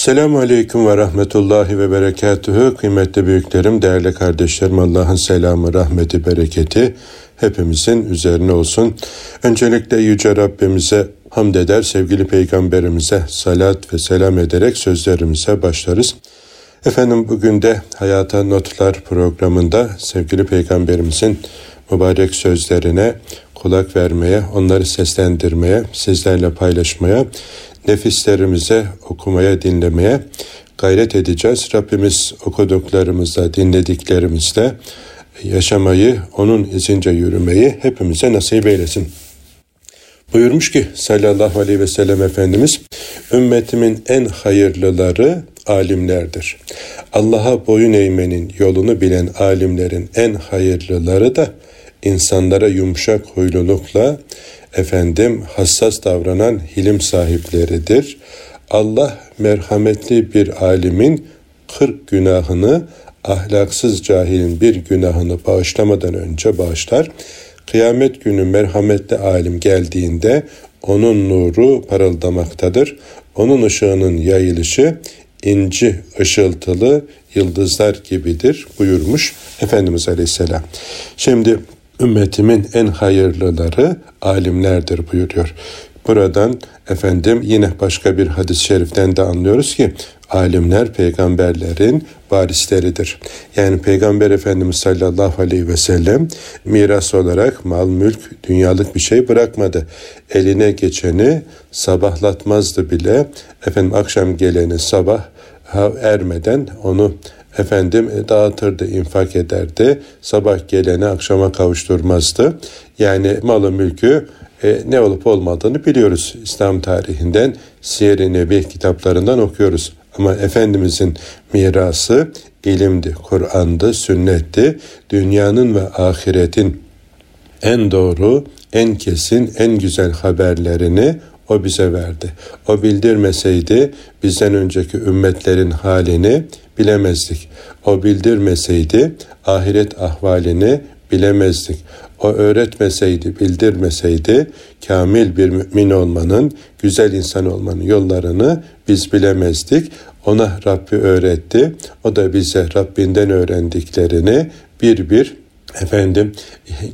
Selamun Aleyküm ve Rahmetullahi ve Berekatühü. Kıymetli büyüklerim, değerli kardeşlerim, Allah'ın selamı, rahmeti, bereketi hepimizin üzerine olsun. Öncelikle Yüce Rabbimize hamd eder, sevgili Peygamberimize salat ve selam ederek sözlerimize başlarız. Efendim bugün de Hayata Notlar programında sevgili Peygamberimizin mübarek sözlerine kulak vermeye, onları seslendirmeye, sizlerle paylaşmaya, nefislerimize okumaya, dinlemeye gayret edeceğiz. Rabbimiz okuduklarımızla, dinlediklerimizle yaşamayı, onun izince yürümeyi hepimize nasip eylesin. Buyurmuş ki sallallahu aleyhi ve sellem Efendimiz, ümmetimin en hayırlıları alimlerdir. Allah'a boyun eğmenin yolunu bilen alimlerin en hayırlıları da insanlara yumuşak huylulukla efendim hassas davranan hilim sahipleridir. Allah merhametli bir alimin kırk günahını ahlaksız cahilin bir günahını bağışlamadan önce bağışlar. Kıyamet günü merhametli alim geldiğinde onun nuru parıldamaktadır. Onun ışığının yayılışı inci ışıltılı yıldızlar gibidir buyurmuş Efendimiz Aleyhisselam. Şimdi ümmetimin en hayırlıları alimlerdir buyuruyor. Buradan efendim yine başka bir hadis-i şeriften de anlıyoruz ki alimler peygamberlerin varisleridir. Yani Peygamber Efendimiz sallallahu aleyhi ve sellem miras olarak mal, mülk, dünyalık bir şey bırakmadı. Eline geçeni sabahlatmazdı bile. Efendim akşam geleni sabah ermeden onu efendim e, dağıtırdı, infak ederdi. Sabah geleni akşama kavuşturmazdı. Yani malı mülkü e, ne olup olmadığını biliyoruz. İslam tarihinden, Siyer-i Nebi kitaplarından okuyoruz. Ama Efendimizin mirası ilimdi, Kur'an'dı, sünnetti. Dünyanın ve ahiretin en doğru, en kesin, en güzel haberlerini o bize verdi. O bildirmeseydi bizden önceki ümmetlerin halini bilemezdik. O bildirmeseydi ahiret ahvalini bilemezdik. O öğretmeseydi, bildirmeseydi kamil bir mümin olmanın, güzel insan olmanın yollarını biz bilemezdik. Ona Rabbi öğretti. O da bize Rabbinden öğrendiklerini bir bir efendim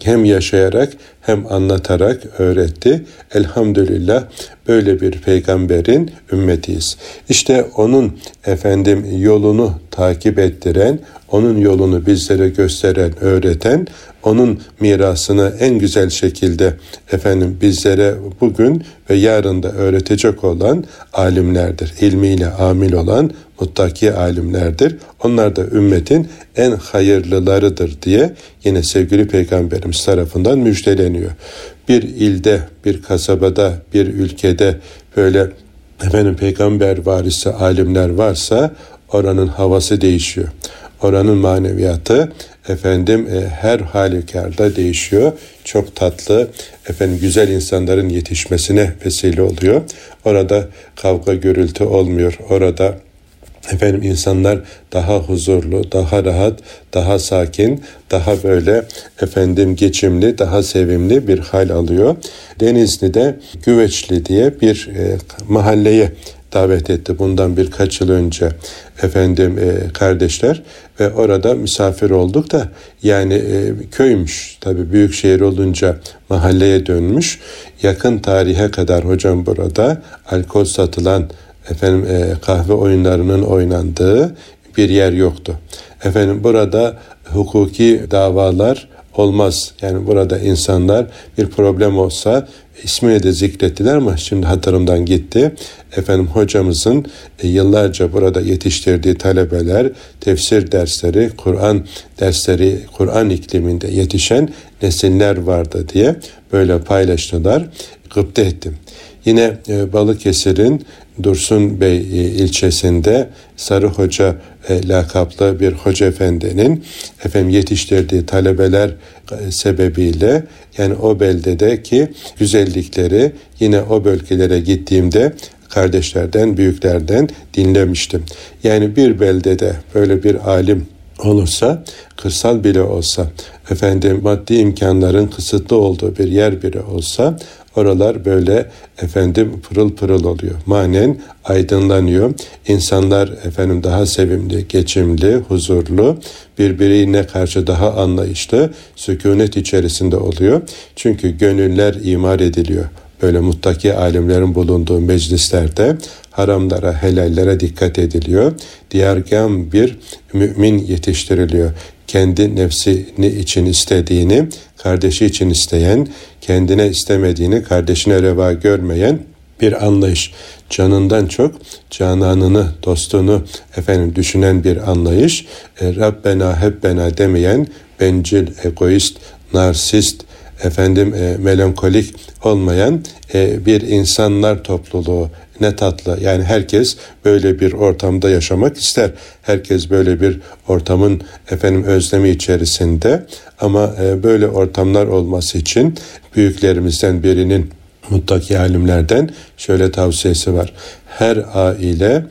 hem yaşayarak hem anlatarak öğretti. Elhamdülillah böyle bir peygamberin ümmetiyiz. İşte onun efendim yolunu takip ettiren, onun yolunu bizlere gösteren, öğreten, onun mirasını en güzel şekilde efendim bizlere bugün ve yarın da öğretecek olan alimlerdir. İlmiyle amil olan muttaki alimlerdir. Onlar da ümmetin en hayırlılarıdır diye yine sevgili peygamberimiz tarafından müjdeleniyor. Bir ilde, bir kasabada, bir ülkede böyle efendim peygamber varisi alimler varsa oranın havası değişiyor. Oranın maneviyatı efendim e, her halükarda değişiyor. Çok tatlı, efendim güzel insanların yetişmesine vesile oluyor. Orada kavga gürültü olmuyor. Orada efendim insanlar daha huzurlu, daha rahat, daha sakin, daha böyle efendim geçimli, daha sevimli bir hal alıyor. Denizli'de Güveçli diye bir e, mahalleye davet etti bundan birkaç yıl önce efendim e, kardeşler ve orada misafir olduk da yani e, köymüş tabi büyük şehir olunca mahalleye dönmüş yakın tarihe kadar hocam burada alkol satılan efendim e, kahve oyunlarının oynandığı bir yer yoktu. Efendim burada hukuki davalar olmaz. Yani burada insanlar bir problem olsa ismini de zikrettiler ama şimdi hatırımdan gitti. Efendim hocamızın e, yıllarca burada yetiştirdiği talebeler tefsir dersleri, Kur'an dersleri, Kur'an ikliminde yetişen nesiller vardı diye böyle paylaştılar. Gıpta ettim. Yine e, Balıkesir'in Dursun Bey e, ilçesinde Sarı Hoca e, lakaplı bir hoca efendinin efendim yetiştirdiği talebeler sebebiyle yani o beldedeki güzellikleri yine o bölgelere gittiğimde kardeşlerden, büyüklerden dinlemiştim. Yani bir beldede böyle bir alim olursa, kırsal bile olsa, efendim maddi imkanların kısıtlı olduğu bir yer bile olsa oralar böyle efendim pırıl pırıl oluyor. Manen aydınlanıyor. İnsanlar efendim daha sevimli, geçimli, huzurlu, birbirine karşı daha anlayışlı, sükunet içerisinde oluyor. Çünkü gönüller imar ediliyor. Böyle muttaki alimlerin bulunduğu meclislerde haramlara, helallere dikkat ediliyor. Diyargam bir mümin yetiştiriliyor. Kendi nefsini için istediğini, kardeşi için isteyen, kendine istemediğini kardeşine reva görmeyen bir anlayış. Canından çok cananını, dostunu efendim düşünen bir anlayış. E, Rabbena Hebbena demeyen bencil, egoist, narsist, efendim e, melankolik olmayan e, bir insanlar topluluğu ne tatlı. Yani herkes böyle bir ortamda yaşamak ister. Herkes böyle bir ortamın efendim özlemi içerisinde ama e, böyle ortamlar olması için büyüklerimizden birinin muttaki alimlerden şöyle tavsiyesi var. Her aile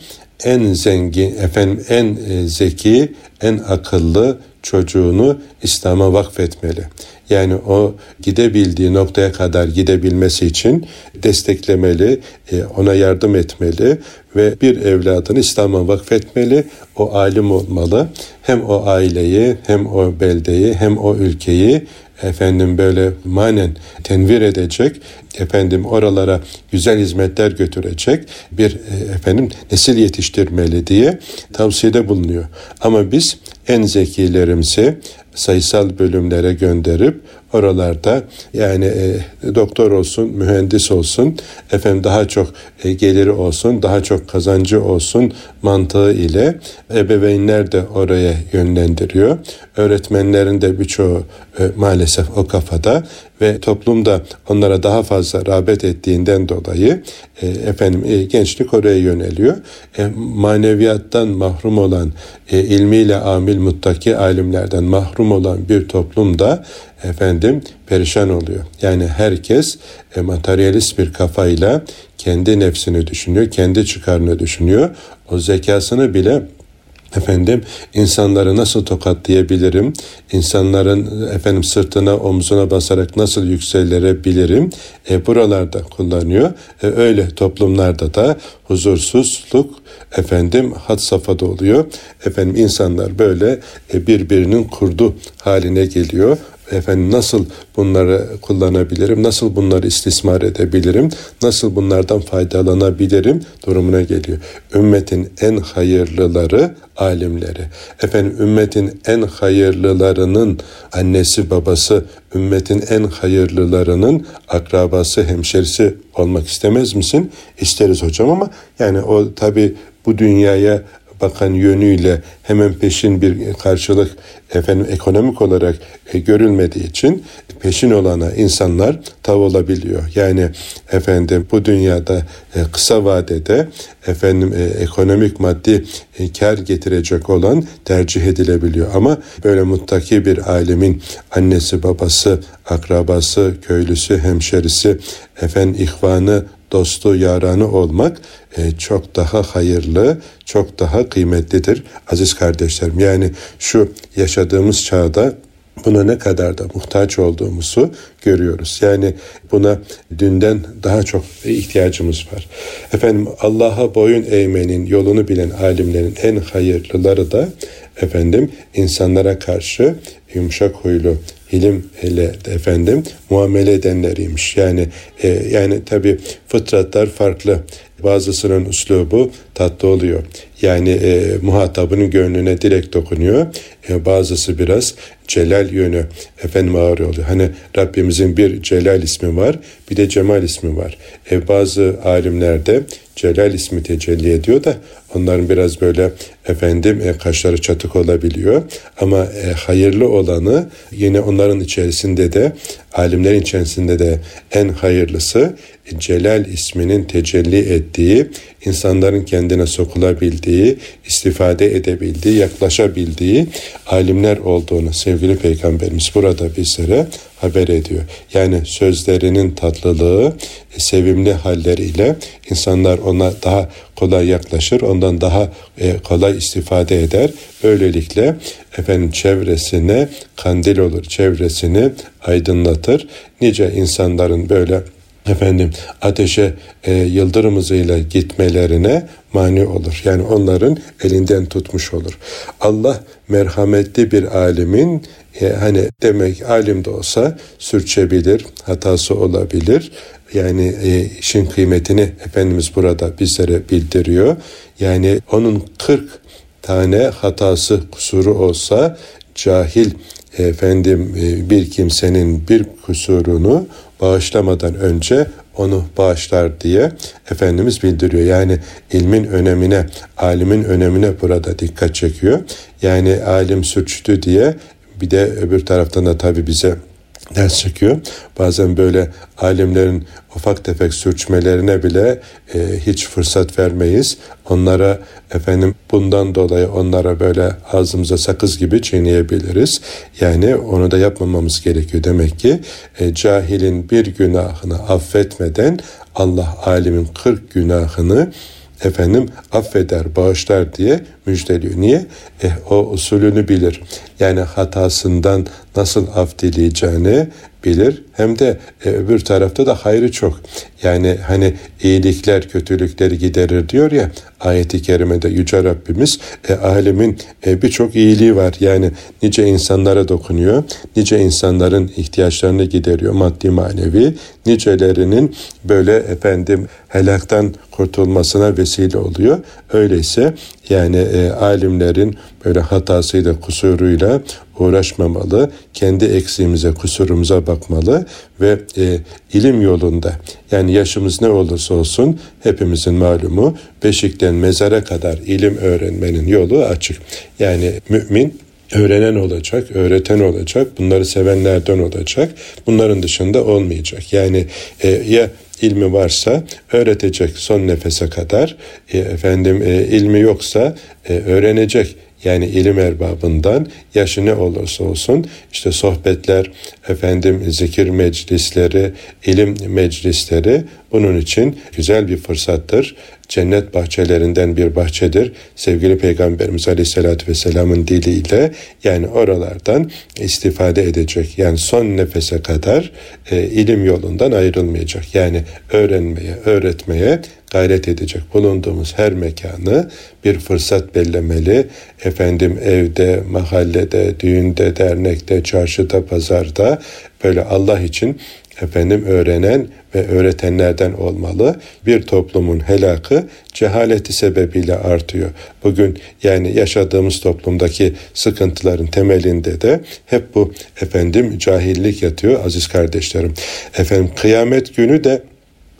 en zengin, efendim en e, zeki, en akıllı çocuğunu İslam'a vakfetmeli. Yani o gidebildiği noktaya kadar gidebilmesi için desteklemeli, e, ona yardım etmeli ve bir evladını İslam'a vakfetmeli. O alim olmalı. Hem o aileyi, hem o beldeyi, hem o ülkeyi efendim böyle manen tenvir edecek, efendim oralara güzel hizmetler götürecek bir e, efendim nesil yetiştirmeli diye tavsiyede bulunuyor. Ama biz en zekilerimizi sayısal bölümlere gönderip oralarda yani e, doktor olsun, mühendis olsun, efendim daha çok e, geliri olsun, daha çok kazancı olsun mantığı ile ebeveynler de oraya yönlendiriyor. Öğretmenlerin de birçoğu e, maalesef o kafada ve toplumda onlara daha fazla rağbet ettiğinden dolayı e, efendim e, gençlik oraya yöneliyor. E, maneviyattan mahrum olan, e, ilmiyle amil muttaki alimlerden mahrum olan bir toplumda efendim perişan oluyor. Yani herkes e, materyalist bir kafayla kendi nefsini düşünüyor, kendi çıkarını düşünüyor. O zekasını bile efendim insanları nasıl tokatlayabilirim? İnsanların efendim sırtına omzuna basarak nasıl yükselebilirim? E, buralarda kullanıyor. E, öyle toplumlarda da huzursuzluk efendim had safhada oluyor. Efendim insanlar böyle e, birbirinin kurdu haline geliyor efendim nasıl bunları kullanabilirim, nasıl bunları istismar edebilirim, nasıl bunlardan faydalanabilirim durumuna geliyor. Ümmetin en hayırlıları alimleri. Efendim ümmetin en hayırlılarının annesi babası, ümmetin en hayırlılarının akrabası, hemşerisi olmak istemez misin? İsteriz hocam ama yani o tabi bu dünyaya bakan yönüyle hemen peşin bir karşılık efendim ekonomik olarak e, görülmediği için peşin olana insanlar tav olabiliyor. Yani efendim bu dünyada e, kısa vadede efendim e, ekonomik maddi e, kar getirecek olan tercih edilebiliyor. Ama böyle muttaki bir alemin annesi, babası, akrabası, köylüsü, hemşerisi, efendim ihvanı, dostu, yaranı olmak e, çok daha hayırlı, çok daha kıymetlidir aziz kardeşlerim. Yani şu yaşadığımız çağda buna ne kadar da muhtaç olduğumuzu görüyoruz. Yani buna dünden daha çok ihtiyacımız var. Efendim Allah'a boyun eğmenin yolunu bilen alimlerin en hayırlıları da efendim insanlara karşı yumuşak huylu, ilim ile efendim muamele edenleriymiş. Yani e, yani tabi fıtratlar farklı. Bazısının üslubu tatlı oluyor. Yani e, muhatabının gönlüne direkt dokunuyor. E, bazısı biraz celal yönü efendim ağır oluyor. Hani Rabbimizin bir celal ismi var, bir de cemal ismi var. E, bazı alimlerde celal ismi tecelli ediyor da onların biraz böyle efendim e, kaşları çatık olabiliyor. Ama e, hayırlı olanı yine onların içerisinde de alimlerin içerisinde de en hayırlısı Celal isminin tecelli ettiği, insanların kendine sokulabildiği, istifade edebildiği, yaklaşabildiği alimler olduğunu sevgili Peygamberimiz burada bizlere haber ediyor. Yani sözlerinin tatlılığı, sevimli halleriyle insanlar ona daha kolay yaklaşır, ondan daha e, kolay istifade eder. Böylelikle efendim çevresine kandil olur, çevresini aydınlatır. Nice insanların böyle efendim ateşe e, yıldırım hızıyla gitmelerine mani olur. Yani onların elinden tutmuş olur. Allah merhametli bir alimin e, hani demek alim de olsa sürçebilir, hatası olabilir. Yani e, işin kıymetini Efendimiz burada bizlere bildiriyor. Yani onun 40 tane hatası, kusuru olsa cahil efendim e, bir kimsenin bir kusurunu bağışlamadan önce onu bağışlar diye Efendimiz bildiriyor. Yani ilmin önemine, alimin önemine burada dikkat çekiyor. Yani alim suçtu diye bir de öbür taraftan da tabi bize ders çıkıyor. Bazen böyle alimlerin ufak tefek sürçmelerine bile e, hiç fırsat vermeyiz. Onlara efendim bundan dolayı onlara böyle ağzımıza sakız gibi çiğneyebiliriz. Yani onu da yapmamamız gerekiyor. Demek ki e, cahilin bir günahını affetmeden Allah alimin 40 günahını efendim affeder, bağışlar diye müjdeliyor. Niye? Eh, o usulünü bilir. Yani hatasından nasıl af dileyeceğini bilir. Hem de e, öbür tarafta da hayrı çok. Yani hani iyilikler kötülükleri giderir diyor ya ayeti kerimede Yüce Rabbimiz e, alemin e, birçok iyiliği var. Yani nice insanlara dokunuyor. Nice insanların ihtiyaçlarını gideriyor maddi manevi. Nicelerinin böyle efendim helaktan kurtulmasına vesile oluyor. Öyleyse yani e, alimlerin böyle hatasıyla, kusuruyla uğraşmamalı. Kendi eksiğimize, kusurumuza bakmalı ve e, ilim yolunda yani yaşımız ne olursa olsun hepimizin malumu beşikten mezara kadar ilim öğrenmenin yolu açık. Yani mümin öğrenen olacak, öğreten olacak, bunları sevenlerden olacak. Bunların dışında olmayacak. Yani e, ya ilmi varsa öğretecek son nefese kadar, e, efendim e, ilmi yoksa e, öğrenecek yani ilim erbabından yaşı ne olursa olsun işte sohbetler, efendim zikir meclisleri, ilim meclisleri bunun için güzel bir fırsattır. Cennet bahçelerinden bir bahçedir. Sevgili Peygamberimiz Aleyhisselatü Vesselam'ın diliyle yani oralardan istifade edecek. Yani son nefese kadar e, ilim yolundan ayrılmayacak. Yani öğrenmeye, öğretmeye gayret edecek. Bulunduğumuz her mekanı bir fırsat bellemeli. Efendim evde, mahallede, düğünde, dernekte, çarşıda, pazarda böyle Allah için efendim öğrenen ve öğretenlerden olmalı. Bir toplumun helakı cehaleti sebebiyle artıyor. Bugün yani yaşadığımız toplumdaki sıkıntıların temelinde de hep bu efendim cahillik yatıyor aziz kardeşlerim. Efendim kıyamet günü de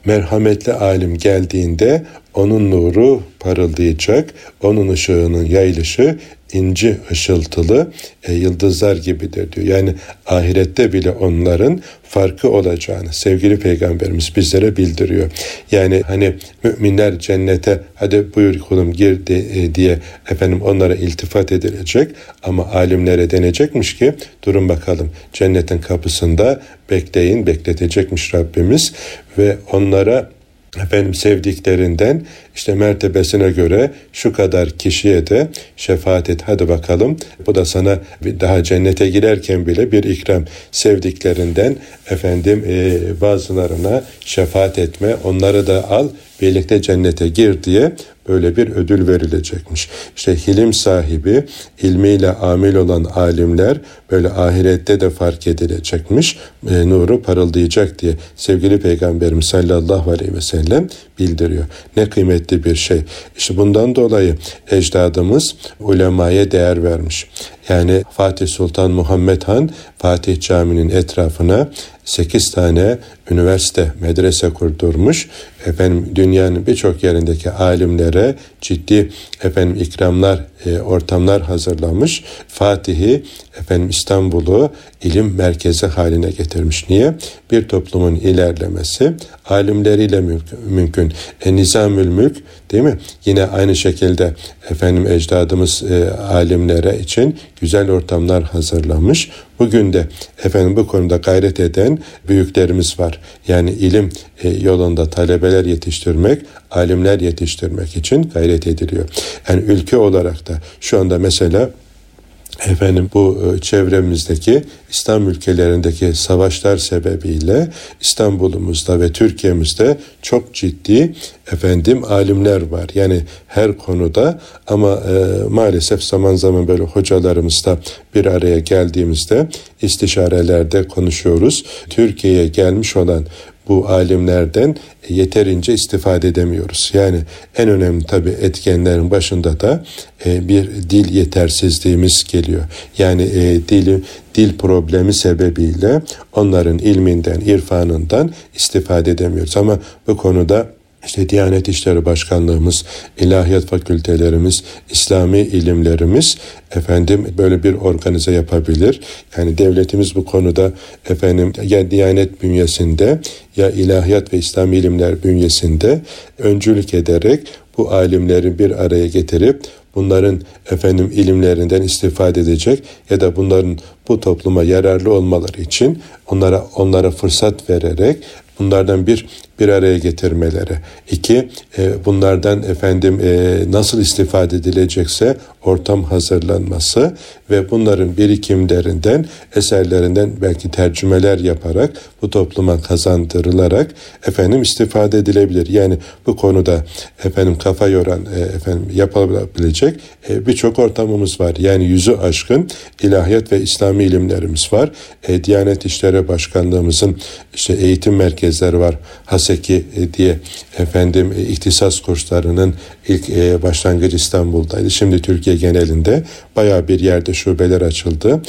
merhametli alim geldiğinde onun nuru parıldayacak, onun ışığının yayılışı inci ışıltılı e, yıldızlar gibidir diyor. Yani ahirette bile onların farkı olacağını sevgili peygamberimiz bizlere bildiriyor. Yani hani müminler cennete hadi buyur kulum gir e, diye efendim onlara iltifat edilecek ama alimlere denecekmiş ki durun bakalım cennetin kapısında bekleyin bekletecekmiş Rabbimiz ve onlara efendim sevdiklerinden işte mertebesine göre şu kadar kişiye de şefaat et hadi bakalım. Bu da sana daha cennete girerken bile bir ikram. Sevdiklerinden efendim e, bazılarına şefaat etme onları da al birlikte cennete gir diye böyle bir ödül verilecekmiş. İşte hilim sahibi, ilmiyle amil olan alimler böyle ahirette de fark edilecekmiş. E, nuru parıldayacak diye sevgili Peygamberimiz sallallahu aleyhi ve sellem bildiriyor. Ne kıymetli bir şey. İşte bundan dolayı ecdadımız ulemaya değer vermiş. Yani Fatih Sultan Muhammed Han Fatih Camii'nin etrafına 8 tane üniversite, medrese kurdurmuş. Efendim dünyanın birçok yerindeki alimlere ciddi efendim ikramlar, e, ortamlar hazırlamış. Fatih'i efendim İstanbul'u ilim merkezi haline getirmiş. Niye? Bir toplumun ilerlemesi alimleriyle mümkün. mümkün. E, Nizamül Mülk değil mi? Yine aynı şekilde efendim ecdadımız e, alimlere için güzel ortamlar hazırlamış. Bugün de efendim bu konuda gayret eden büyüklerimiz var. Yani ilim e, yolunda talebeler yetiştirmek, alimler yetiştirmek için gayret ediliyor. Yani ülke olarak da şu anda mesela efendim bu e, çevremizdeki İslam ülkelerindeki savaşlar sebebiyle İstanbul'umuzda ve Türkiye'mizde çok ciddi efendim alimler var. Yani her konuda ama e, maalesef zaman zaman böyle hocalarımızla bir araya geldiğimizde istişarelerde konuşuyoruz. Türkiye'ye gelmiş olan bu alimlerden yeterince istifade edemiyoruz. Yani en önemli tabi etkenlerin başında da e, bir dil yetersizliğimiz geliyor. Yani e, dil, dil problemi sebebiyle onların ilminden, irfanından istifade edemiyoruz. Ama bu konuda işte Diyanet İşleri Başkanlığımız, ilahiyat fakültelerimiz, İslami ilimlerimiz efendim böyle bir organize yapabilir. Yani devletimiz bu konuda efendim ya Diyanet bünyesinde ya ilahiyat ve İslami ilimler bünyesinde öncülük ederek bu alimleri bir araya getirip bunların efendim ilimlerinden istifade edecek ya da bunların bu topluma yararlı olmaları için onlara onlara fırsat vererek bunlardan bir bir araya getirmeleri. İki, e, bunlardan efendim e, nasıl istifade edilecekse ortam hazırlanması ve bunların birikimlerinden, eserlerinden belki tercümeler yaparak bu topluma kazandırılarak efendim istifade edilebilir. Yani bu konuda efendim kafa yoran e, efendim yapılabilecek e, birçok ortamımız var. Yani yüzü aşkın ilahiyat ve İslami ilimlerimiz var. E, Diyanet İşleri Başkanlığımızın işte eğitim merkezleri var. Haseki e, diye efendim e, ihtisas kurslarının ilk e, başlangıcı İstanbul'daydı. Şimdi Türkiye genelinde baya bir yerde şubeler açıldı.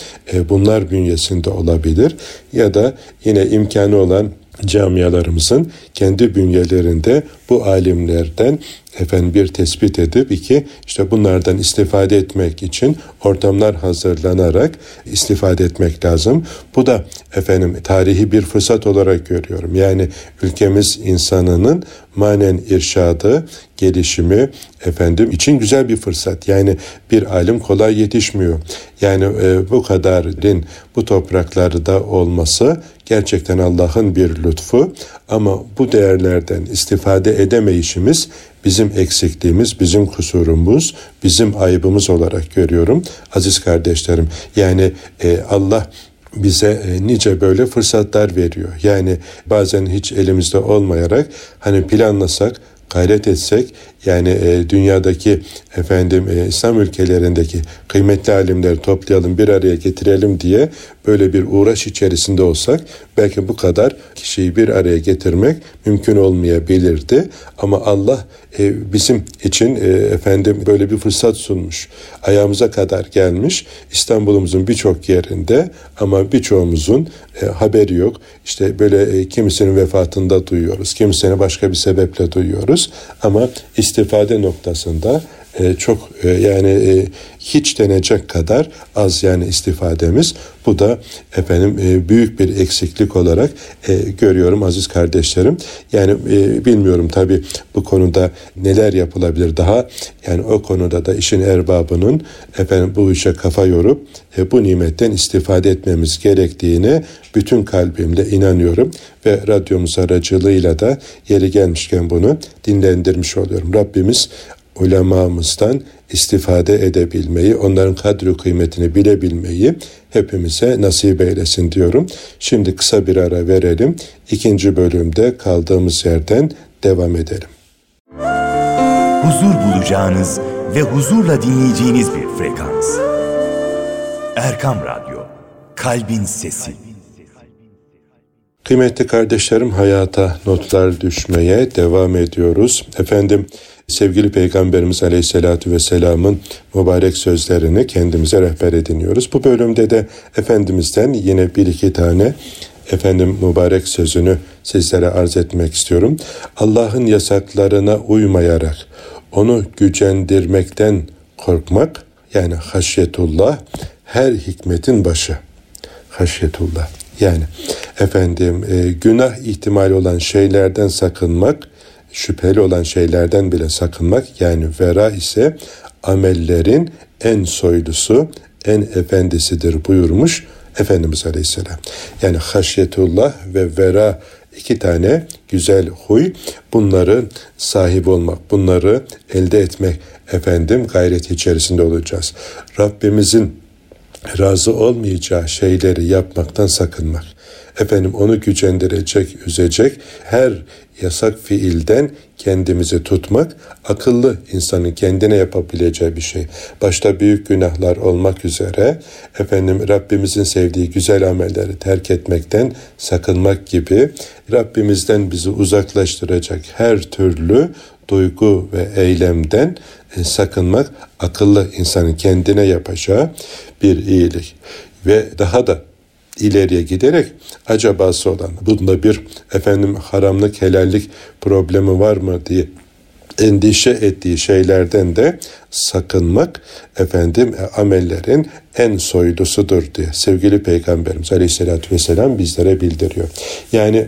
Bunlar bünyesinde olabilir ya da yine imkanı olan camialarımızın kendi bünyelerinde bu alimlerden efendim bir tespit edip iki işte bunlardan istifade etmek için ortamlar hazırlanarak istifade etmek lazım. Bu da efendim tarihi bir fırsat olarak görüyorum. Yani ülkemiz insanının manen irşadı, gelişimi efendim için güzel bir fırsat. Yani bir alim kolay yetişmiyor. Yani e, bu kadarın bu topraklarda olması gerçekten Allah'ın bir lütfu ama bu değerlerden istifade edemeyişimiz bizim eksikliğimiz, bizim kusurumuz, bizim ayıbımız olarak görüyorum aziz kardeşlerim. Yani e, Allah bize e, nice böyle fırsatlar veriyor. Yani bazen hiç elimizde olmayarak hani planlasak, gayret etsek yani e, dünyadaki efendim e, İslam ülkelerindeki kıymetli alimleri toplayalım bir araya getirelim diye böyle bir uğraş içerisinde olsak belki bu kadar kişiyi bir araya getirmek mümkün olmayabilirdi. Ama Allah e, bizim için e, efendim böyle bir fırsat sunmuş. Ayağımıza kadar gelmiş. İstanbul'umuzun birçok yerinde ama birçoğumuzun e, haberi yok. İşte böyle e, kimisinin vefatında duyuyoruz. Kimisini başka bir sebeple duyuyoruz. Ama istifade noktasında e, çok e, yani e, hiç denecek kadar az yani istifademiz. Bu da efendim büyük bir eksiklik olarak görüyorum aziz kardeşlerim. Yani bilmiyorum tabi bu konuda neler yapılabilir daha. Yani o konuda da işin erbabının efendim bu işe kafa yorup bu nimetten istifade etmemiz gerektiğini bütün kalbimle inanıyorum ve radyomuz aracılığıyla da yeri gelmişken bunu dinlendirmiş oluyorum. Rabbimiz ulemamızdan istifade edebilmeyi, onların kadri kıymetini bilebilmeyi hepimize nasip eylesin diyorum. Şimdi kısa bir ara verelim. İkinci bölümde kaldığımız yerden devam edelim. Huzur bulacağınız ve huzurla dinleyeceğiniz bir frekans. Erkam Radyo, Kalbin Sesi. Kıymetli kardeşlerim hayata notlar düşmeye devam ediyoruz. Efendim sevgili Peygamberimiz Aleyhisselatü Vesselam'ın mübarek sözlerini kendimize rehber ediniyoruz. Bu bölümde de Efendimiz'den yine bir iki tane efendim mübarek sözünü sizlere arz etmek istiyorum. Allah'ın yasaklarına uymayarak onu gücendirmekten korkmak yani haşyetullah her hikmetin başı. Haşyetullah. Yani efendim e, günah ihtimali olan şeylerden sakınmak şüpheli olan şeylerden bile sakınmak yani vera ise amellerin en soylusu, en efendisidir buyurmuş Efendimiz Aleyhisselam. Yani haşyetullah ve vera iki tane güzel huy bunları sahip olmak, bunları elde etmek efendim gayret içerisinde olacağız. Rabbimizin razı olmayacağı şeyleri yapmaktan sakınmak. Efendim onu gücendirecek, üzecek her yasak fiilden kendimizi tutmak akıllı insanın kendine yapabileceği bir şey. Başta büyük günahlar olmak üzere efendim Rabbimizin sevdiği güzel amelleri terk etmekten sakınmak gibi Rabbimizden bizi uzaklaştıracak her türlü duygu ve eylemden sakınmak akıllı insanın kendine yapacağı bir iyilik. Ve daha da ileriye giderek acabası olan bunda bir efendim haramlık helallik problemi var mı diye endişe ettiği şeylerden de sakınmak efendim e, amellerin en soylusudur diye sevgili peygamberimiz aleyhissalatü vesselam bizlere bildiriyor. Yani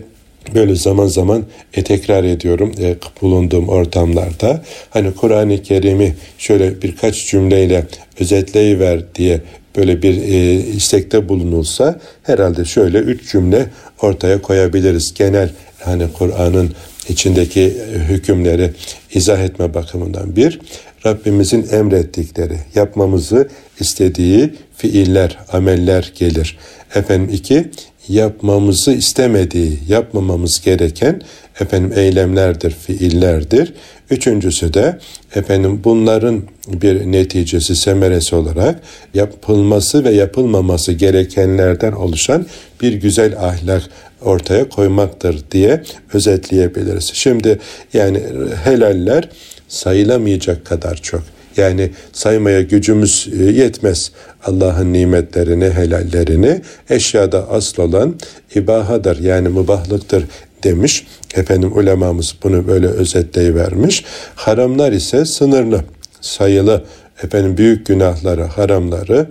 böyle zaman zaman e, tekrar ediyorum e, bulunduğum ortamlarda hani Kur'an-ı Kerim'i şöyle birkaç cümleyle özetleyiver diye böyle bir e, istekte bulunulsa herhalde şöyle üç cümle ortaya koyabiliriz. Genel hani Kur'an'ın içindeki e, hükümleri izah etme bakımından bir, Rabbimizin emrettikleri, yapmamızı istediği fiiller, ameller gelir. Efendim iki, yapmamızı istemediği, yapmamamız gereken efendim eylemlerdir, fiillerdir. Üçüncüsü de efendim bunların bir neticesi, semeresi olarak yapılması ve yapılmaması gerekenlerden oluşan bir güzel ahlak ortaya koymaktır diye özetleyebiliriz. Şimdi yani helaller sayılamayacak kadar çok. Yani saymaya gücümüz e, yetmez. Allah'ın nimetlerini, helallerini eşyada asıl olan ibahadır yani mübahlıktır demiş. Efendim ulemamız bunu böyle özetleyivermiş. Haramlar ise sınırlı, sayılı efendim büyük günahları, haramları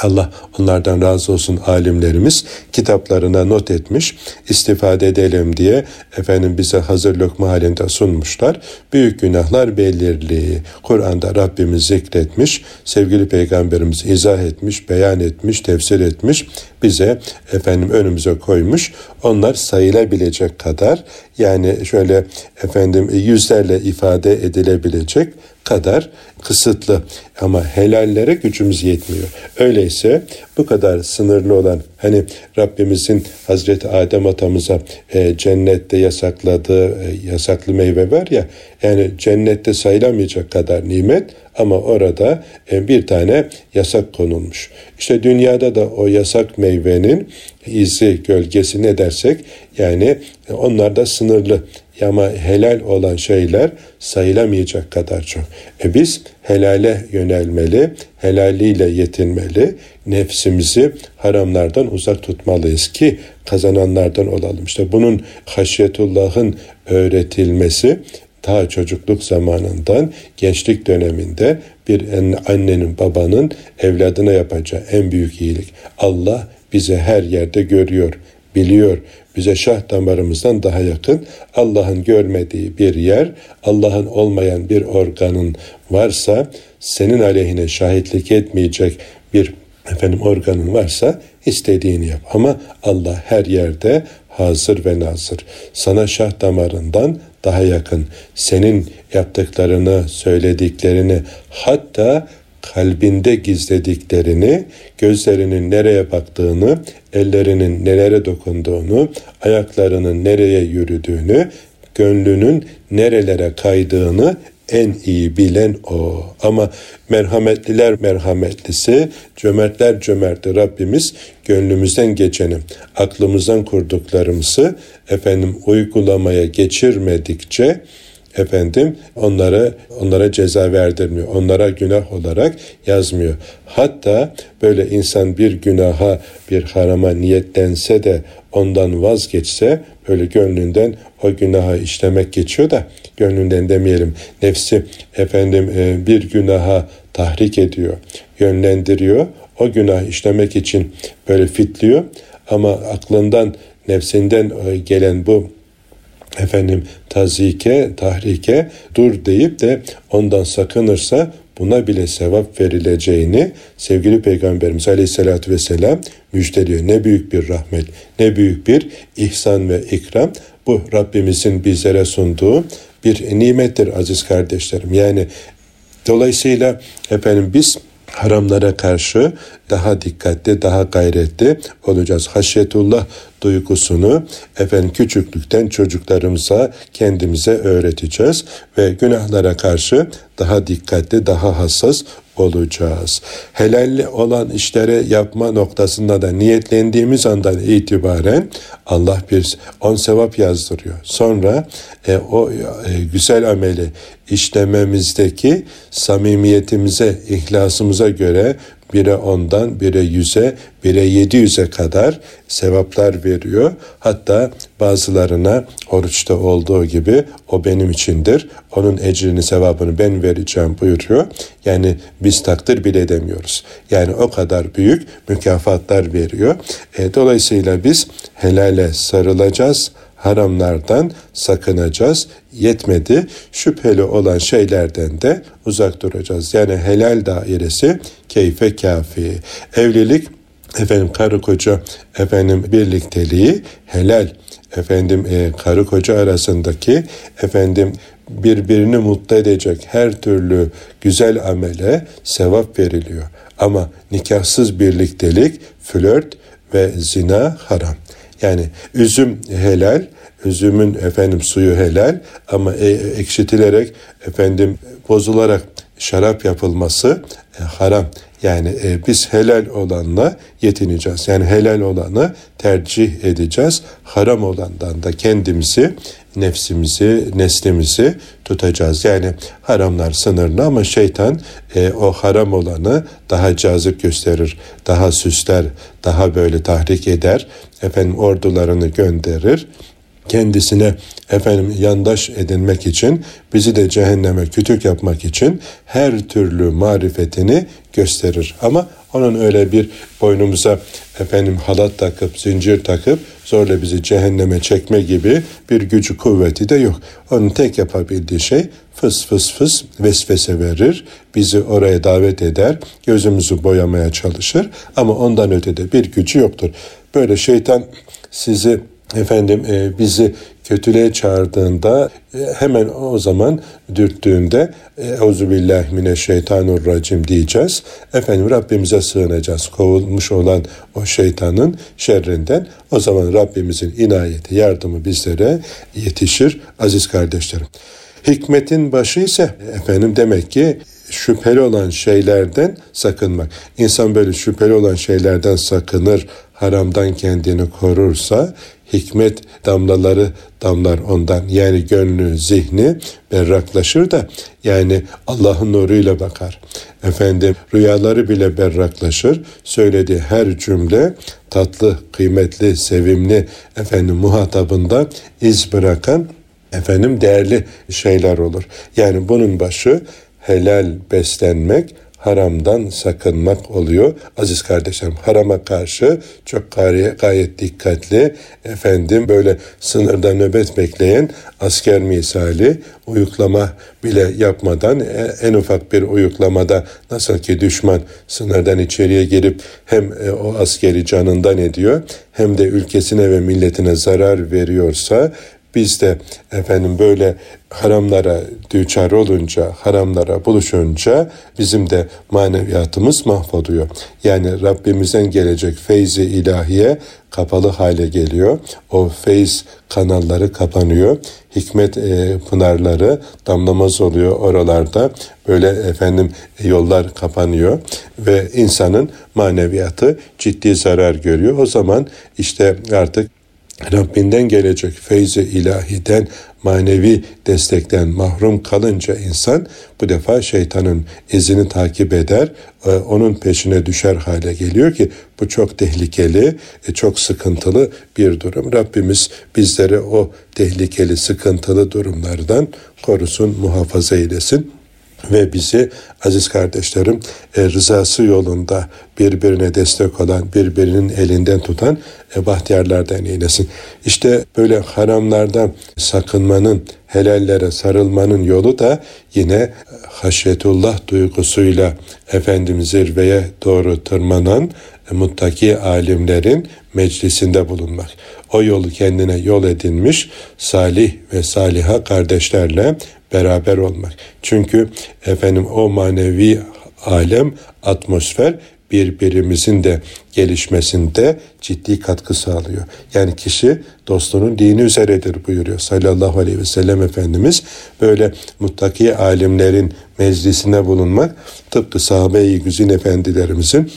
Allah onlardan razı olsun alimlerimiz kitaplarına not etmiş, istifade edelim diye efendim bize hazır lokma halinde sunmuşlar. Büyük günahlar belirli. Kur'an'da Rabbimiz zikretmiş, sevgili peygamberimiz izah etmiş, beyan etmiş, tefsir etmiş, bize efendim önümüze koymuş. Onlar sayılabilecek kadar yani şöyle efendim yüzlerle ifade edilebilecek kadar kısıtlı ama helallere gücümüz yetmiyor. Öyleyse bu kadar sınırlı olan hani Rabbimizin Hazreti Adem atamıza e, cennette yasakladığı e, yasaklı meyve var ya yani cennette sayılamayacak kadar nimet ama orada e, bir tane yasak konulmuş. İşte dünyada da o yasak meyvenin izi, gölgesi ne dersek yani e, onlar da sınırlı ama helal olan şeyler sayılamayacak kadar çok. E biz helale yönelmeli, helaliyle yetinmeli, nefsimizi haramlardan uzak tutmalıyız ki kazananlardan olalım. İşte bunun haşyetullah'ın öğretilmesi ta çocukluk zamanından gençlik döneminde bir annenin babanın evladına yapacağı en büyük iyilik. Allah bizi her yerde görüyor, biliyor. Bize şah damarımızdan daha yakın. Allah'ın görmediği bir yer, Allah'ın olmayan bir organın varsa, senin aleyhine şahitlik etmeyecek bir efendim organın varsa istediğini yap. Ama Allah her yerde hazır ve nazır. Sana şah damarından daha yakın. Senin yaptıklarını, söylediklerini hatta kalbinde gizlediklerini, gözlerinin nereye baktığını, ellerinin nelere dokunduğunu, ayaklarının nereye yürüdüğünü, gönlünün nerelere kaydığını en iyi bilen o. Ama merhametliler merhametlisi, cömertler cömerti Rabbimiz gönlümüzden geçeni, aklımızdan kurduklarımızı efendim uygulamaya geçirmedikçe efendim onlara onlara ceza verdirmiyor. Onlara günah olarak yazmıyor. Hatta böyle insan bir günaha, bir harama niyetlense de ondan vazgeçse böyle gönlünden o günaha işlemek geçiyor da gönlünden demeyelim. Nefsi efendim e, bir günaha tahrik ediyor, yönlendiriyor. O günah işlemek için böyle fitliyor ama aklından, nefsinden e, gelen bu efendim tazike, tahrike dur deyip de ondan sakınırsa buna bile sevap verileceğini sevgili Peygamberimiz Aleyhisselatü Vesselam müjdeliyor. Ne büyük bir rahmet, ne büyük bir ihsan ve ikram. Bu Rabbimizin bizlere sunduğu bir nimettir aziz kardeşlerim. Yani dolayısıyla efendim biz haramlara karşı daha dikkatli, daha gayretli olacağız. Haşyetullah duygusunu efendim küçüklükten çocuklarımıza kendimize öğreteceğiz ve günahlara karşı daha dikkatli, daha hassas olacağız. Helal olan işleri yapma noktasında da niyetlendiğimiz andan itibaren Allah bir on sevap yazdırıyor. Sonra e, o e, güzel ameli işlememizdeki samimiyetimize, ihlasımıza göre bire ondan, bire yüze, bire yedi yüze kadar sevaplar veriyor. Hatta bazılarına oruçta olduğu gibi o benim içindir. Onun ecrini, sevabını ben vereceğim buyuruyor. Yani biz takdir bile edemiyoruz. Yani o kadar büyük mükafatlar veriyor. E, dolayısıyla biz helale sarılacağız haramlardan sakınacağız. Yetmedi şüpheli olan şeylerden de uzak duracağız. Yani helal dairesi keyfe kafi. Evlilik efendim karı koca efendim birlikteliği helal efendim e, karı koca arasındaki efendim birbirini mutlu edecek her türlü güzel amele sevap veriliyor. Ama nikahsız birliktelik, flört ve zina haram. Yani üzüm helal, üzümün efendim suyu helal ama e, ekşitilerek efendim bozularak şarap yapılması e, haram. Yani e, biz helal olanla yetineceğiz. Yani helal olanı tercih edeceğiz. Haram olandan da kendimizi, nefsimizi, neslimizi tutacağız. Yani haramlar sınırlı ama şeytan e, o haram olanı daha cazip gösterir, daha süsler, daha böyle tahrik eder. Efendim ordularını gönderir kendisine efendim yandaş edinmek için, bizi de cehenneme kütük yapmak için her türlü marifetini gösterir. Ama onun öyle bir boynumuza efendim halat takıp, zincir takıp zorla bizi cehenneme çekme gibi bir gücü kuvveti de yok. Onun tek yapabildiği şey fıs fıs fıs vesvese verir, bizi oraya davet eder, gözümüzü boyamaya çalışır ama ondan ötede bir gücü yoktur. Böyle şeytan sizi efendim e, bizi kötülüğe çağırdığında e, hemen o zaman dürttüğünde Euzubillahimineşşeytanirracim diyeceğiz. Efendim Rabbimize sığınacağız. Kovulmuş olan o şeytanın şerrinden o zaman Rabbimizin inayeti, yardımı bizlere yetişir aziz kardeşlerim. Hikmetin başı ise efendim demek ki şüpheli olan şeylerden sakınmak. İnsan böyle şüpheli olan şeylerden sakınır, haramdan kendini korursa hikmet damlaları damlar ondan. Yani gönlü, zihni berraklaşır da yani Allah'ın nuruyla bakar. Efendim rüyaları bile berraklaşır. Söylediği her cümle tatlı, kıymetli, sevimli efendim muhatabında iz bırakan efendim değerli şeyler olur. Yani bunun başı helal beslenmek, haramdan sakınmak oluyor. Aziz kardeşlerim harama karşı çok gayet, gayet dikkatli efendim böyle sınırda nöbet bekleyen asker misali uyuklama bile yapmadan e, en ufak bir uyuklamada nasıl ki düşman sınırdan içeriye girip hem e, o askeri canından ediyor hem de ülkesine ve milletine zarar veriyorsa biz de efendim böyle haramlara düçar olunca, haramlara buluşunca bizim de maneviyatımız mahvoluyor. Yani Rabbimizden gelecek feyzi ilahiye kapalı hale geliyor. O feyz kanalları kapanıyor. Hikmet e, pınarları damlamaz oluyor oralarda. Böyle efendim yollar kapanıyor ve insanın maneviyatı ciddi zarar görüyor. O zaman işte artık Rabbinden gelecek feyzi ilahiden manevi destekten mahrum kalınca insan bu defa şeytanın izini takip eder, onun peşine düşer hale geliyor ki bu çok tehlikeli, e, çok sıkıntılı bir durum. Rabbimiz bizleri o tehlikeli, sıkıntılı durumlardan korusun, muhafaza eylesin ve bizi aziz kardeşlerim e, rızası yolunda birbirine destek olan, birbirinin elinden tutan e, bahtiyarlardan eylesin. İşte böyle haramlardan sakınmanın, helallere sarılmanın yolu da yine haşyetullah duygusuyla efendim zirveye doğru tırmanan e, muttaki alimlerin meclisinde bulunmak. O yolu kendine yol edinmiş salih ve saliha kardeşlerle beraber olmak. Çünkü efendim o manevi alem, atmosfer birbirimizin de gelişmesinde ciddi katkı sağlıyor. Yani kişi dostunun dini üzeredir buyuruyor sallallahu aleyhi ve sellem Efendimiz. Böyle muttaki alimlerin meclisine bulunmak tıpkı sahabe-i güzin efendilerimizin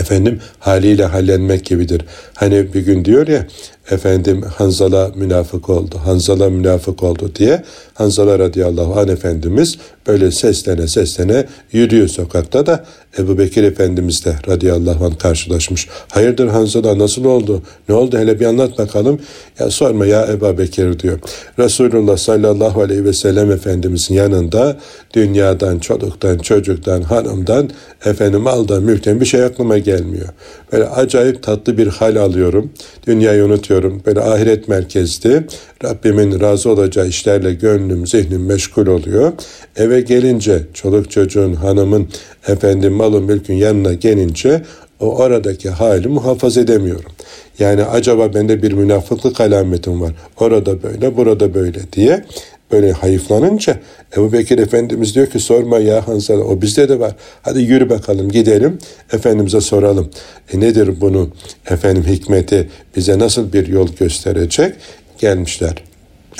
efendim haliyle hallenmek gibidir. Hani bir gün diyor ya efendim Hanzala münafık oldu, Hanzala münafık oldu diye Hanzala radıyallahu anh Efendimiz böyle seslene seslene yürüyor sokakta da Ebu Bekir Efendimiz de radıyallahu anh karşılaşmış. Hayırdır Hanzala nasıl oldu? Ne oldu hele bir anlat bakalım. Ya sorma ya Ebu Bekir diyor. Resulullah sallallahu aleyhi ve sellem Efendimizin yanında dünyadan, çoluktan, çocuktan, hanımdan, efendim maldan, mülkten bir şey aklıma gelmiyor. Böyle acayip tatlı bir hal alıyorum. Dünyayı unutuyorum. Böyle ahiret merkezli. Rabbimin razı olacağı işlerle gönlüm, zihnim meşgul oluyor. Eve gelince çoluk çocuğun, hanımın, efendim malın, mülkün yanına gelince o oradaki hali muhafaza edemiyorum. Yani acaba bende bir münafıklık alametim var. Orada böyle, burada böyle diye böyle hayıflanınca Ebu Bekir Efendimiz diyor ki sorma ya Hanzala o bizde de var. Hadi yürü bakalım gidelim Efendimiz'e soralım. E nedir bunu efendim hikmeti bize nasıl bir yol gösterecek? Gelmişler.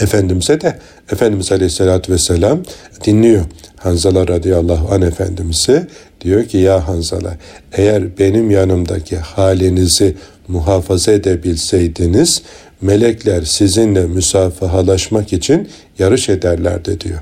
Efendimiz'e de Efendimiz Aleyhisselatü Vesselam dinliyor. Hanzala radıyallahu an Efendimiz'i diyor ki ya Hanzala eğer benim yanımdaki halinizi muhafaza edebilseydiniz melekler sizinle müsafahalaşmak için yarış ederlerdi diyor.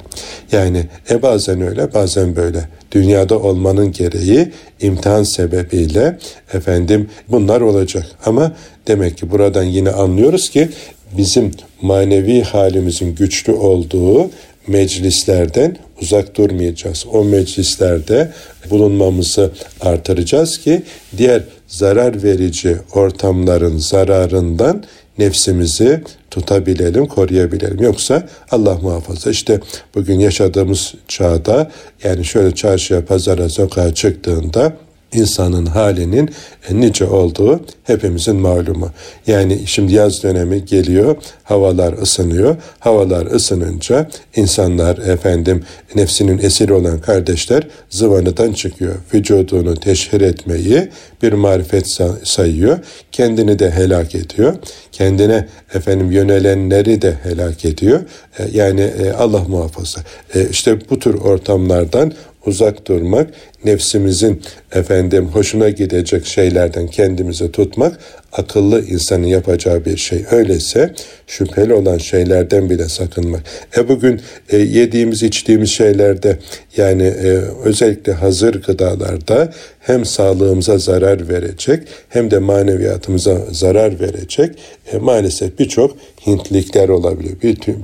Yani e bazen öyle bazen böyle. Dünyada olmanın gereği imtihan sebebiyle efendim bunlar olacak. Ama demek ki buradan yine anlıyoruz ki bizim manevi halimizin güçlü olduğu meclislerden uzak durmayacağız. O meclislerde bulunmamızı artıracağız ki diğer zarar verici ortamların zararından nefsimizi tutabilelim, koruyabilelim. Yoksa Allah muhafaza işte bugün yaşadığımız çağda yani şöyle çarşıya, pazara, sokağa çıktığında insanın halinin nice olduğu hepimizin malumu. Yani şimdi yaz dönemi geliyor, havalar ısınıyor. Havalar ısınınca insanlar efendim nefsinin esiri olan kardeşler zıvanıdan çıkıyor. Vücudunu teşhir etmeyi bir marifet sayıyor. Kendini de helak ediyor. Kendine efendim yönelenleri de helak ediyor. E, yani e, Allah muhafaza. E, işte bu tür ortamlardan uzak durmak, nefsimizin efendim hoşuna gidecek şeylerden kendimizi tutmak akıllı insanın yapacağı bir şey. Öyleyse şüpheli olan şeylerden bile sakınmak. E bugün e, yediğimiz içtiğimiz şeylerde yani e, özellikle hazır gıdalarda hem sağlığımıza zarar verecek hem de maneviyatımıza zarar verecek e, maalesef birçok hintlikler olabiliyor.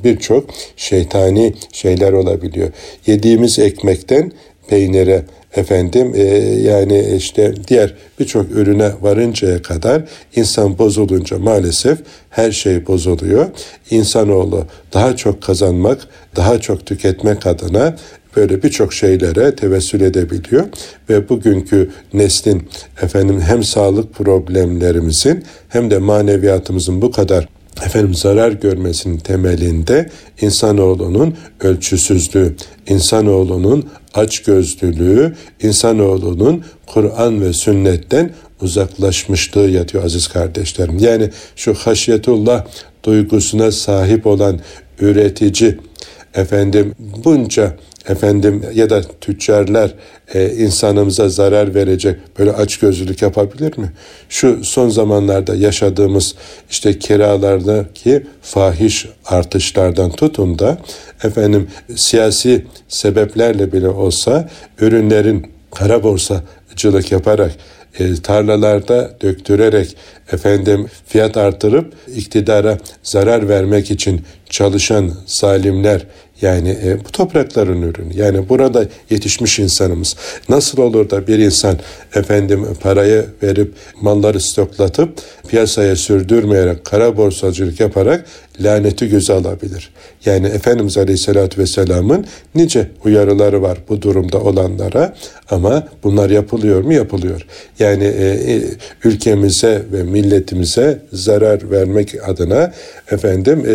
Birçok bir şeytani şeyler olabiliyor. Yediğimiz ekmekten peynire efendim e, yani işte diğer birçok ürüne varıncaya kadar insan bozulunca maalesef her şey bozuluyor. İnsanoğlu daha çok kazanmak, daha çok tüketmek adına böyle birçok şeylere tevessül edebiliyor ve bugünkü neslin efendim hem sağlık problemlerimizin hem de maneviyatımızın bu kadar efendim zarar görmesinin temelinde insanoğlunun ölçüsüzlüğü, insanoğlunun açgözlülüğü, insanoğlunun Kur'an ve sünnetten uzaklaşmışlığı yatıyor aziz kardeşlerim. Yani şu haşyetullah duygusuna sahip olan üretici efendim bunca efendim ya da tüccarlar e, insanımıza zarar verecek böyle açgözlülük yapabilir mi? Şu son zamanlarda yaşadığımız işte kiralardaki fahiş artışlardan tutun da efendim siyasi sebeplerle bile olsa ürünlerin kara borsacılık yaparak e, tarlalarda döktürerek efendim fiyat artırıp iktidara zarar vermek için çalışan zalimler yani e, bu toprakların ürünü. Yani burada yetişmiş insanımız. Nasıl olur da bir insan efendim parayı verip malları stoklatıp piyasaya sürdürmeyerek kara borsacılık yaparak laneti göze alabilir. Yani Efendimiz Aleyhisselatü Vesselam'ın nice uyarıları var bu durumda olanlara ama bunlar yapılıyor mu? Yapılıyor. Yani e, e ülkemize ve milletimize zarar vermek adına efendim e,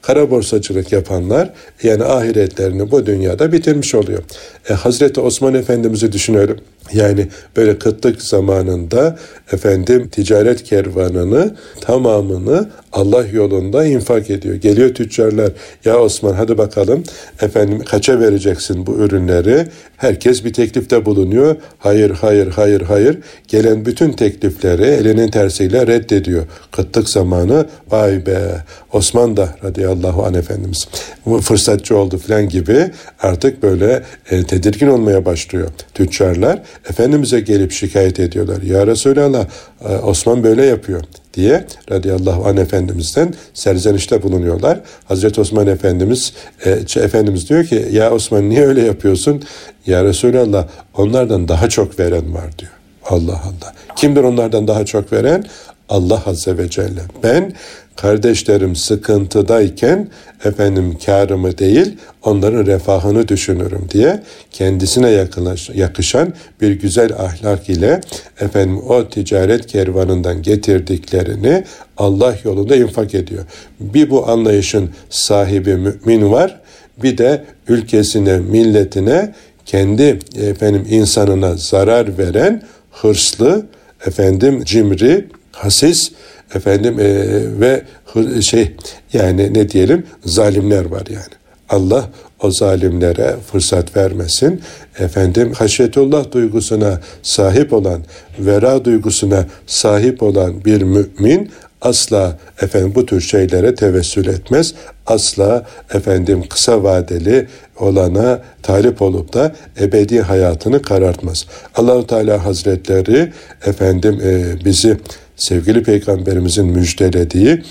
Kara borsacılık yapanlar yani ahiretlerini bu dünyada bitirmiş oluyor. E, Hazreti Osman Efendimiz'i düşünelim. Yani böyle kıtlık zamanında efendim ticaret kervanını tamamını Allah yolunda infak ediyor. Geliyor tüccarlar ya Osman hadi bakalım efendim kaça vereceksin bu ürünleri? Herkes bir teklifte bulunuyor. Hayır hayır hayır hayır. Gelen bütün teklifleri elinin tersiyle reddediyor. Kıtlık zamanı vay be Osman da radıyallahu anh efendimiz fırsatçı oldu falan gibi artık böyle e, tedirgin olmaya başlıyor tüccarlar. Efendimiz'e gelip şikayet ediyorlar. Ya Resulallah e, Osman böyle yapıyor diye radıyallahu anh Efendimiz'den serzenişte bulunuyorlar. Hazreti Osman Efendimiz e, Efendimiz diyor ki ya Osman niye öyle yapıyorsun? Ya Resulallah onlardan daha çok veren var diyor. Allah Allah. Kimdir onlardan daha çok veren? Allah Azze ve Celle. Ben kardeşlerim sıkıntıdayken efendim karımı değil onların refahını düşünürüm diye kendisine yakınlaş, yakışan bir güzel ahlak ile efendim o ticaret kervanından getirdiklerini Allah yolunda infak ediyor. Bir bu anlayışın sahibi mümin var bir de ülkesine milletine kendi efendim insanına zarar veren hırslı efendim cimri hasis efendim e, ve şey yani ne diyelim zalimler var yani. Allah o zalimlere fırsat vermesin. Efendim haşyetullah duygusuna sahip olan, vera duygusuna sahip olan bir mümin asla efendim bu tür şeylere tevessül etmez. Asla efendim kısa vadeli olana talip olup da ebedi hayatını karartmaz. Allahu Teala Hazretleri efendim e, bizi sevgili peygamberimizin müjdelediği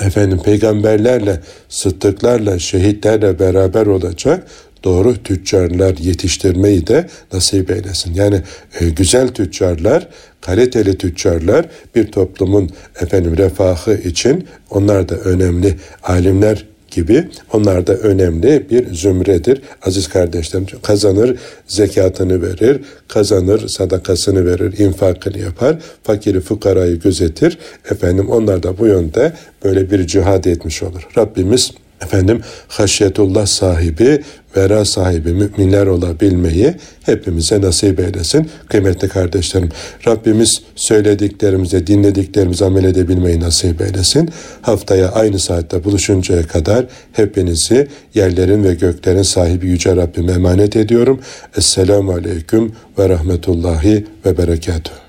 efendim peygamberlerle, sıddıklarla, şehitlerle beraber olacak doğru tüccarlar yetiştirmeyi de nasip eylesin. Yani e, güzel tüccarlar, kaliteli tüccarlar bir toplumun efendim refahı için onlar da önemli alimler gibi onlar da önemli bir zümredir. Aziz kardeşlerim kazanır zekatını verir, kazanır sadakasını verir, infakını yapar, fakiri fukarayı gözetir. Efendim onlar da bu yönde böyle bir cihad etmiş olur. Rabbimiz efendim haşyetullah sahibi, vera sahibi müminler olabilmeyi hepimize nasip eylesin. Kıymetli kardeşlerim, Rabbimiz söylediklerimize, dinlediklerimize amel edebilmeyi nasip eylesin. Haftaya aynı saatte buluşuncaya kadar hepinizi yerlerin ve göklerin sahibi Yüce Rabbime emanet ediyorum. Esselamu Aleyküm ve Rahmetullahi ve Berekatuhu.